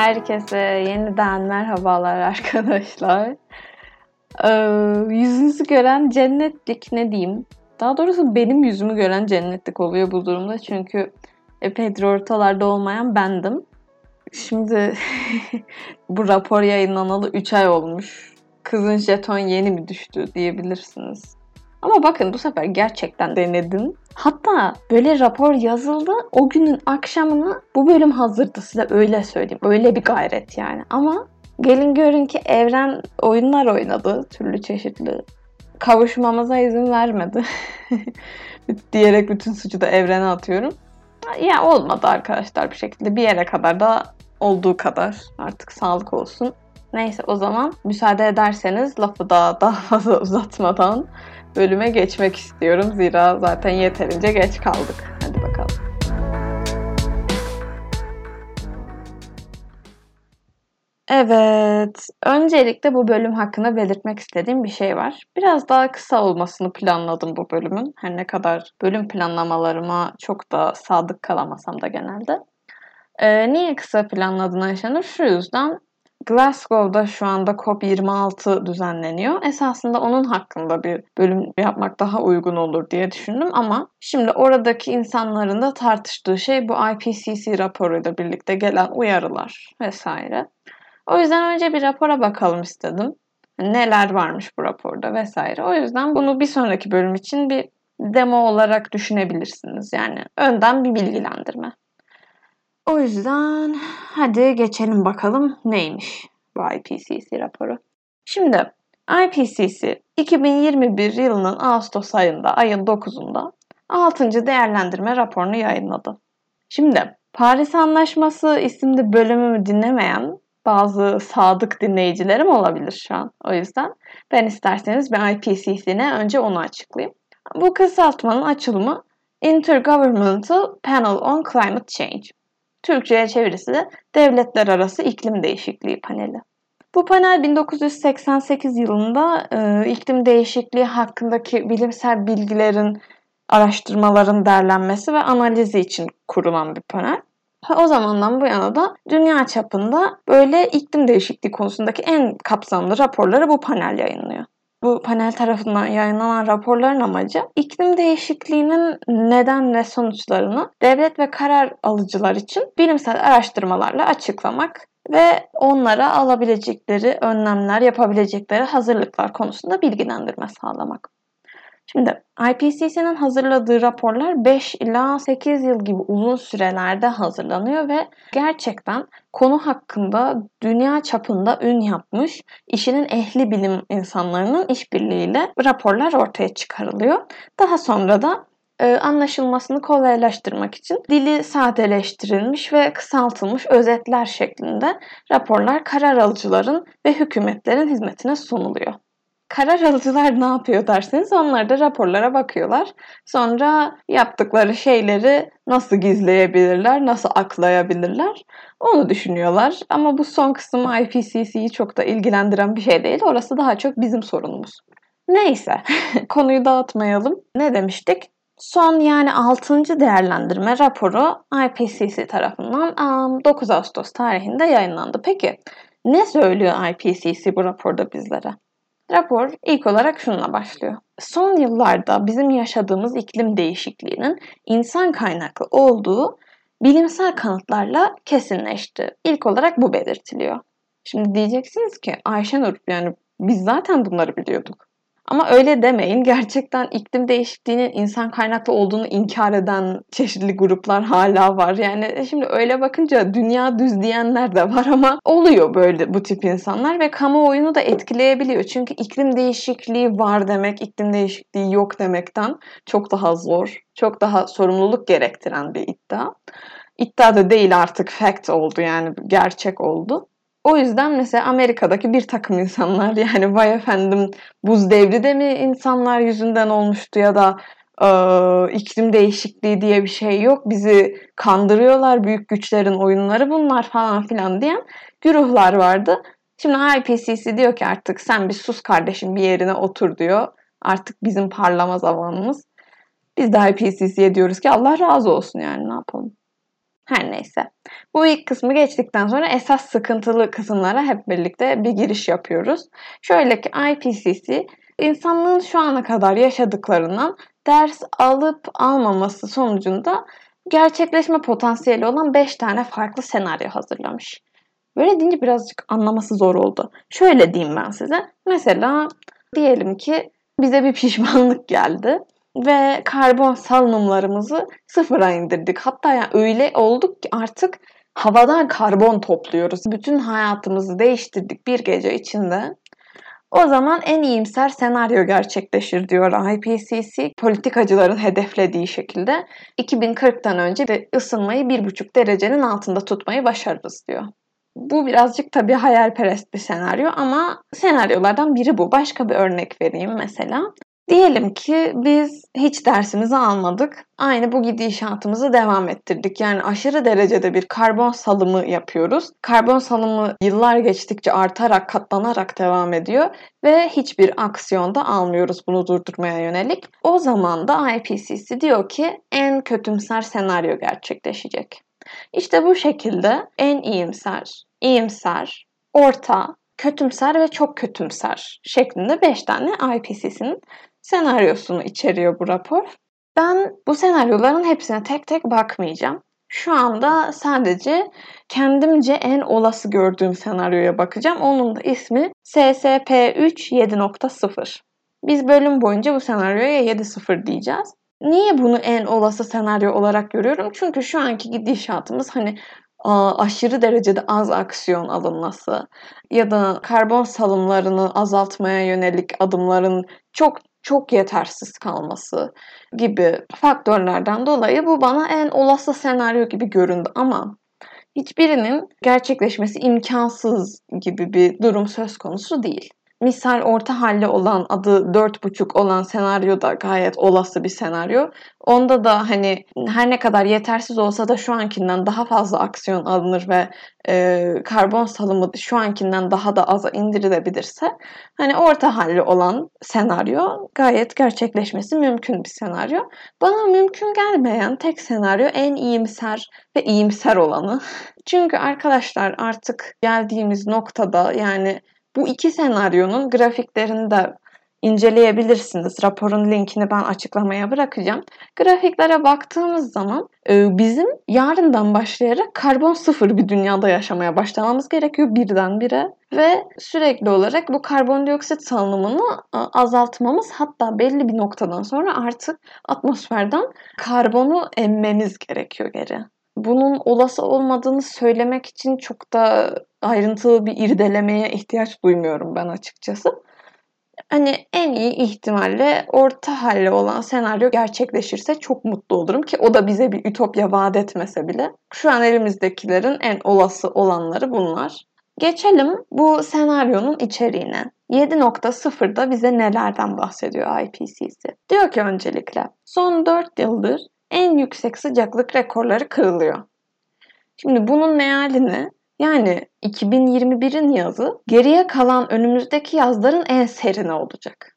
Herkese yeniden merhabalar arkadaşlar. Ee, yüzünüzü gören cennetlik ne diyeyim? Daha doğrusu benim yüzümü gören cennetlik oluyor bu durumda. Çünkü epeydir ortalarda olmayan bendim. Şimdi bu rapor yayınlanalı 3 ay olmuş. Kızın jeton yeni mi düştü diyebilirsiniz. Ama bakın bu sefer gerçekten denedim. Hatta böyle rapor yazıldı. O günün akşamını bu bölüm hazırdı size öyle söyleyeyim. Öyle bir gayret yani. Ama gelin görün ki evren oyunlar oynadı. Türlü çeşitli. Kavuşmamıza izin vermedi. Diyerek bütün suçu da evrene atıyorum. Ya olmadı arkadaşlar bir şekilde. Bir yere kadar da olduğu kadar. Artık sağlık olsun. Neyse o zaman müsaade ederseniz lafı da daha fazla uzatmadan bölüme geçmek istiyorum. Zira zaten yeterince geç kaldık. Hadi bakalım. Evet, öncelikle bu bölüm hakkında belirtmek istediğim bir şey var. Biraz daha kısa olmasını planladım bu bölümün. Her ne kadar bölüm planlamalarıma çok da sadık kalamasam da genelde. Ee, niye kısa planladın Ayşenur? Şu yüzden Glasgow'da şu anda COP26 düzenleniyor. Esasında onun hakkında bir bölüm yapmak daha uygun olur diye düşündüm ama şimdi oradaki insanların da tartıştığı şey bu IPCC raporuyla birlikte gelen uyarılar vesaire. O yüzden önce bir rapora bakalım istedim. Neler varmış bu raporda vesaire. O yüzden bunu bir sonraki bölüm için bir demo olarak düşünebilirsiniz. Yani önden bir bilgilendirme. O yüzden hadi geçelim bakalım neymiş bu IPCC raporu. Şimdi IPCC 2021 yılının Ağustos ayında, ayın 9'unda 6. değerlendirme raporunu yayınladı. Şimdi Paris Anlaşması isimli bölümümü dinlemeyen bazı sadık dinleyicilerim olabilir şu an. O yüzden ben isterseniz bir IPCC'ne önce onu açıklayayım. Bu kısaltmanın açılımı Intergovernmental Panel on Climate Change. Türkçe'ye çevirisi de Devletler Arası İklim Değişikliği Paneli. Bu panel 1988 yılında e, iklim değişikliği hakkındaki bilimsel bilgilerin, araştırmaların derlenmesi ve analizi için kurulan bir panel. O zamandan bu yana da dünya çapında böyle iklim değişikliği konusundaki en kapsamlı raporları bu panel yayınlıyor. Bu panel tarafından yayınlanan raporların amacı iklim değişikliğinin neden ve sonuçlarını devlet ve karar alıcılar için bilimsel araştırmalarla açıklamak ve onlara alabilecekleri önlemler, yapabilecekleri hazırlıklar konusunda bilgilendirme sağlamak. Şimdi IPCC'nin hazırladığı raporlar 5 ila 8 yıl gibi uzun sürelerde hazırlanıyor ve gerçekten konu hakkında dünya çapında ün yapmış işinin ehli bilim insanlarının işbirliğiyle raporlar ortaya çıkarılıyor. Daha sonra da e, anlaşılmasını kolaylaştırmak için dili sadeleştirilmiş ve kısaltılmış özetler şeklinde raporlar karar alıcıların ve hükümetlerin hizmetine sunuluyor. Karar alıcılar ne yapıyor derseniz onlar da raporlara bakıyorlar. Sonra yaptıkları şeyleri nasıl gizleyebilirler, nasıl aklayabilirler onu düşünüyorlar. Ama bu son kısım IPCC'yi çok da ilgilendiren bir şey değil. Orası daha çok bizim sorunumuz. Neyse konuyu dağıtmayalım. Ne demiştik? Son yani 6. değerlendirme raporu IPCC tarafından 9 Ağustos tarihinde yayınlandı. Peki ne söylüyor IPCC bu raporda bizlere? Rapor ilk olarak şununla başlıyor. Son yıllarda bizim yaşadığımız iklim değişikliğinin insan kaynaklı olduğu bilimsel kanıtlarla kesinleşti. İlk olarak bu belirtiliyor. Şimdi diyeceksiniz ki Ayşenur yani biz zaten bunları biliyorduk. Ama öyle demeyin. Gerçekten iklim değişikliğinin insan kaynaklı olduğunu inkar eden çeşitli gruplar hala var. Yani e, şimdi öyle bakınca dünya düz diyenler de var ama oluyor böyle bu tip insanlar ve kamuoyunu da etkileyebiliyor. Çünkü iklim değişikliği var demek, iklim değişikliği yok demekten çok daha zor, çok daha sorumluluk gerektiren bir iddia. İddia da değil artık fact oldu yani gerçek oldu. O yüzden mesela Amerika'daki bir takım insanlar yani vay efendim buz devri de mi insanlar yüzünden olmuştu ya da e, iklim değişikliği diye bir şey yok. Bizi kandırıyorlar büyük güçlerin oyunları bunlar falan filan diyen güruhlar vardı. Şimdi IPCC diyor ki artık sen bir sus kardeşim bir yerine otur diyor. Artık bizim parlama zamanımız. Biz de IPCC'ye diyoruz ki Allah razı olsun yani ne yapalım. Her neyse. Bu ilk kısmı geçtikten sonra esas sıkıntılı kısımlara hep birlikte bir giriş yapıyoruz. Şöyle ki IPCC insanlığın şu ana kadar yaşadıklarından ders alıp almaması sonucunda gerçekleşme potansiyeli olan 5 tane farklı senaryo hazırlamış. Böyle deyince birazcık anlaması zor oldu. Şöyle diyeyim ben size. Mesela diyelim ki bize bir pişmanlık geldi ve karbon salınımlarımızı sıfıra indirdik. Hatta yani öyle olduk ki artık havadan karbon topluyoruz. Bütün hayatımızı değiştirdik bir gece içinde. O zaman en iyimser senaryo gerçekleşir diyor IPCC. Politikacıların hedeflediği şekilde 2040'tan önce de ısınmayı 1,5 derecenin altında tutmayı başarırız diyor. Bu birazcık tabii hayalperest bir senaryo ama senaryolardan biri bu. Başka bir örnek vereyim mesela. Diyelim ki biz hiç dersimizi almadık. Aynı bu gidişatımızı devam ettirdik. Yani aşırı derecede bir karbon salımı yapıyoruz. Karbon salımı yıllar geçtikçe artarak, katlanarak devam ediyor ve hiçbir aksiyon da almıyoruz bunu durdurmaya yönelik. O zaman da IPCC diyor ki en kötümser senaryo gerçekleşecek. İşte bu şekilde en iyimser, iyimser, orta, kötümser ve çok kötümser şeklinde 5 tane IPCC'nin senaryosunu içeriyor bu rapor. Ben bu senaryoların hepsine tek tek bakmayacağım. Şu anda sadece kendimce en olası gördüğüm senaryoya bakacağım. Onun da ismi SSP3 7.0. Biz bölüm boyunca bu senaryoya 7.0 diyeceğiz. Niye bunu en olası senaryo olarak görüyorum? Çünkü şu anki gidişatımız hani aşırı derecede az aksiyon alınması ya da karbon salımlarını azaltmaya yönelik adımların çok çok yetersiz kalması gibi faktörlerden dolayı bu bana en olası senaryo gibi göründü. Ama hiçbirinin gerçekleşmesi imkansız gibi bir durum söz konusu değil misal orta halli olan adı 4.5 olan senaryo da gayet olası bir senaryo. Onda da hani her ne kadar yetersiz olsa da şu ankinden daha fazla aksiyon alınır ve e, karbon salımı şu ankinden daha da aza indirilebilirse hani orta halli olan senaryo gayet gerçekleşmesi mümkün bir senaryo. Bana mümkün gelmeyen tek senaryo en iyimser ve iyimser olanı. Çünkü arkadaşlar artık geldiğimiz noktada yani bu iki senaryonun grafiklerini de inceleyebilirsiniz. Raporun linkini ben açıklamaya bırakacağım. Grafiklere baktığımız zaman e, bizim yarından başlayarak karbon sıfır bir dünyada yaşamaya başlamamız gerekiyor birdenbire ve sürekli olarak bu karbondioksit salınımını e, azaltmamız hatta belli bir noktadan sonra artık atmosferden karbonu emmemiz gerekiyor geri bunun olası olmadığını söylemek için çok da ayrıntılı bir irdelemeye ihtiyaç duymuyorum ben açıkçası. Hani en iyi ihtimalle orta halli olan senaryo gerçekleşirse çok mutlu olurum ki o da bize bir ütopya vaat etmese bile. Şu an elimizdekilerin en olası olanları bunlar. Geçelim bu senaryonun içeriğine. 7.0'da bize nelerden bahsediyor IPCC? Diyor ki öncelikle son 4 yıldır en yüksek sıcaklık rekorları kırılıyor. Şimdi bunun mealini yani 2021'in yazı geriye kalan önümüzdeki yazların en serini olacak.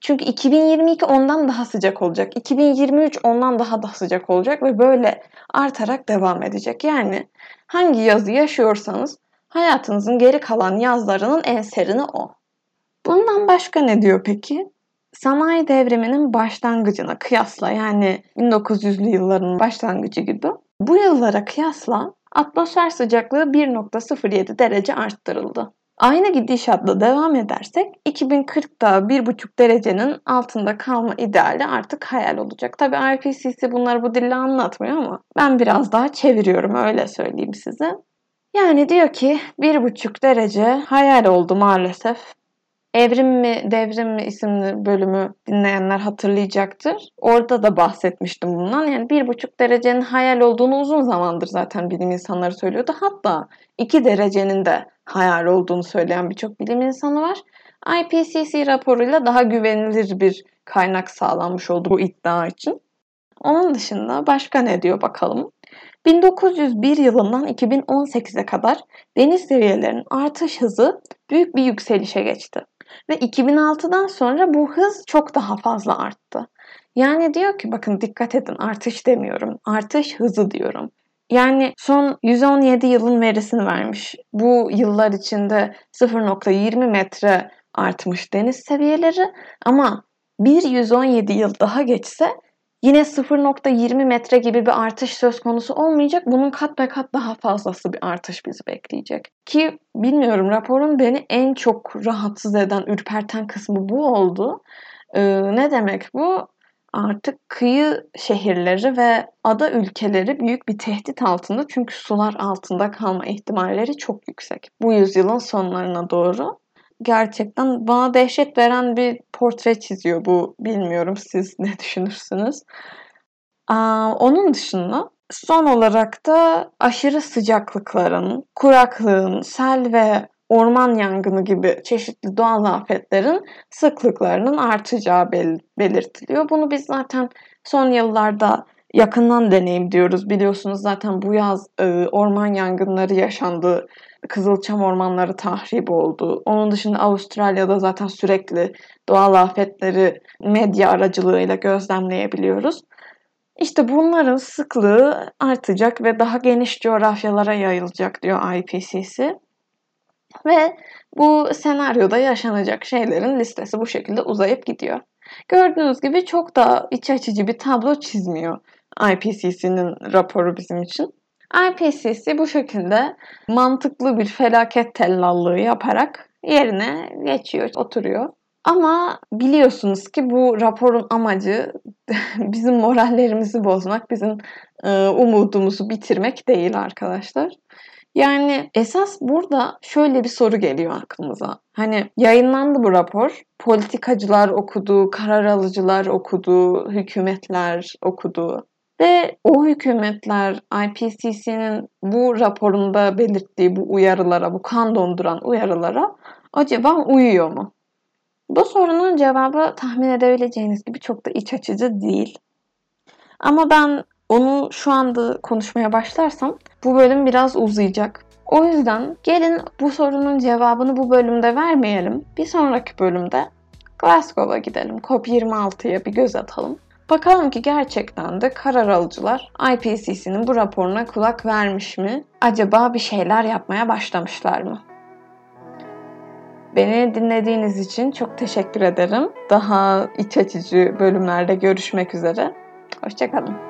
Çünkü 2022 ondan daha sıcak olacak. 2023 ondan daha da sıcak olacak ve böyle artarak devam edecek. Yani hangi yazı yaşıyorsanız hayatınızın geri kalan yazlarının en serini o. Bundan başka ne diyor peki? Sanayi devriminin başlangıcına kıyasla yani 1900'lü yılların başlangıcı gibi bu yıllara kıyasla atmosfer sıcaklığı 1.07 derece arttırıldı. Aynı gidişatla devam edersek 2040'da 1.5 derecenin altında kalma ideali artık hayal olacak. Tabi IPCC bunları bu dille anlatmıyor ama ben biraz daha çeviriyorum öyle söyleyeyim size. Yani diyor ki 1.5 derece hayal oldu maalesef. Evrim mi Devrim mi isimli bölümü dinleyenler hatırlayacaktır. Orada da bahsetmiştim bundan. Yani bir buçuk derecenin hayal olduğunu uzun zamandır zaten bilim insanları söylüyordu. Hatta iki derecenin de hayal olduğunu söyleyen birçok bilim insanı var. IPCC raporuyla daha güvenilir bir kaynak sağlanmış oldu bu iddia için. Onun dışında başka ne diyor bakalım. 1901 yılından 2018'e kadar deniz seviyelerinin artış hızı büyük bir yükselişe geçti. Ve 2006'dan sonra bu hız çok daha fazla arttı. Yani diyor ki bakın dikkat edin artış demiyorum. Artış hızı diyorum. Yani son 117 yılın verisini vermiş. Bu yıllar içinde 0.20 metre artmış deniz seviyeleri ama bir 117 yıl daha geçse yine 0.20 metre gibi bir artış söz konusu olmayacak. Bunun kat be kat daha fazlası bir artış bizi bekleyecek. Ki bilmiyorum raporun beni en çok rahatsız eden, ürperten kısmı bu oldu. Ee, ne demek bu? Artık kıyı şehirleri ve ada ülkeleri büyük bir tehdit altında çünkü sular altında kalma ihtimalleri çok yüksek. Bu yüzyılın sonlarına doğru gerçekten bana dehşet veren bir portre çiziyor bu. Bilmiyorum siz ne düşünürsünüz. Aa, onun dışında son olarak da aşırı sıcaklıkların, kuraklığın, sel ve orman yangını gibi çeşitli doğal afetlerin sıklıklarının artacağı bel- belirtiliyor. Bunu biz zaten son yıllarda yakından deneyim diyoruz. Biliyorsunuz zaten bu yaz e, orman yangınları yaşandı. Kızılçam ormanları tahrip oldu. Onun dışında Avustralya'da zaten sürekli doğal afetleri medya aracılığıyla gözlemleyebiliyoruz. İşte bunların sıklığı artacak ve daha geniş coğrafyalara yayılacak diyor IPCC. Ve bu senaryoda yaşanacak şeylerin listesi bu şekilde uzayıp gidiyor. Gördüğünüz gibi çok da iç açıcı bir tablo çizmiyor IPCC'nin raporu bizim için. IPCC bu şekilde mantıklı bir felaket tellallığı yaparak yerine geçiyor, oturuyor. Ama biliyorsunuz ki bu raporun amacı bizim morallerimizi bozmak, bizim e, umudumuzu bitirmek değil arkadaşlar. Yani esas burada şöyle bir soru geliyor aklımıza. Hani yayınlandı bu rapor. Politikacılar okudu, karar alıcılar okudu, hükümetler okudu. Ve o hükümetler IPCC'nin bu raporunda belirttiği bu uyarılara, bu kan donduran uyarılara acaba uyuyor mu? Bu sorunun cevabı tahmin edebileceğiniz gibi çok da iç açıcı değil. Ama ben onu şu anda konuşmaya başlarsam bu bölüm biraz uzayacak. O yüzden gelin bu sorunun cevabını bu bölümde vermeyelim. Bir sonraki bölümde Glasgow'a gidelim. COP26'ya bir göz atalım. Bakalım ki gerçekten de karar alıcılar IPCC'nin bu raporuna kulak vermiş mi? Acaba bir şeyler yapmaya başlamışlar mı? Beni dinlediğiniz için çok teşekkür ederim. Daha iç açıcı bölümlerde görüşmek üzere. Hoşçakalın.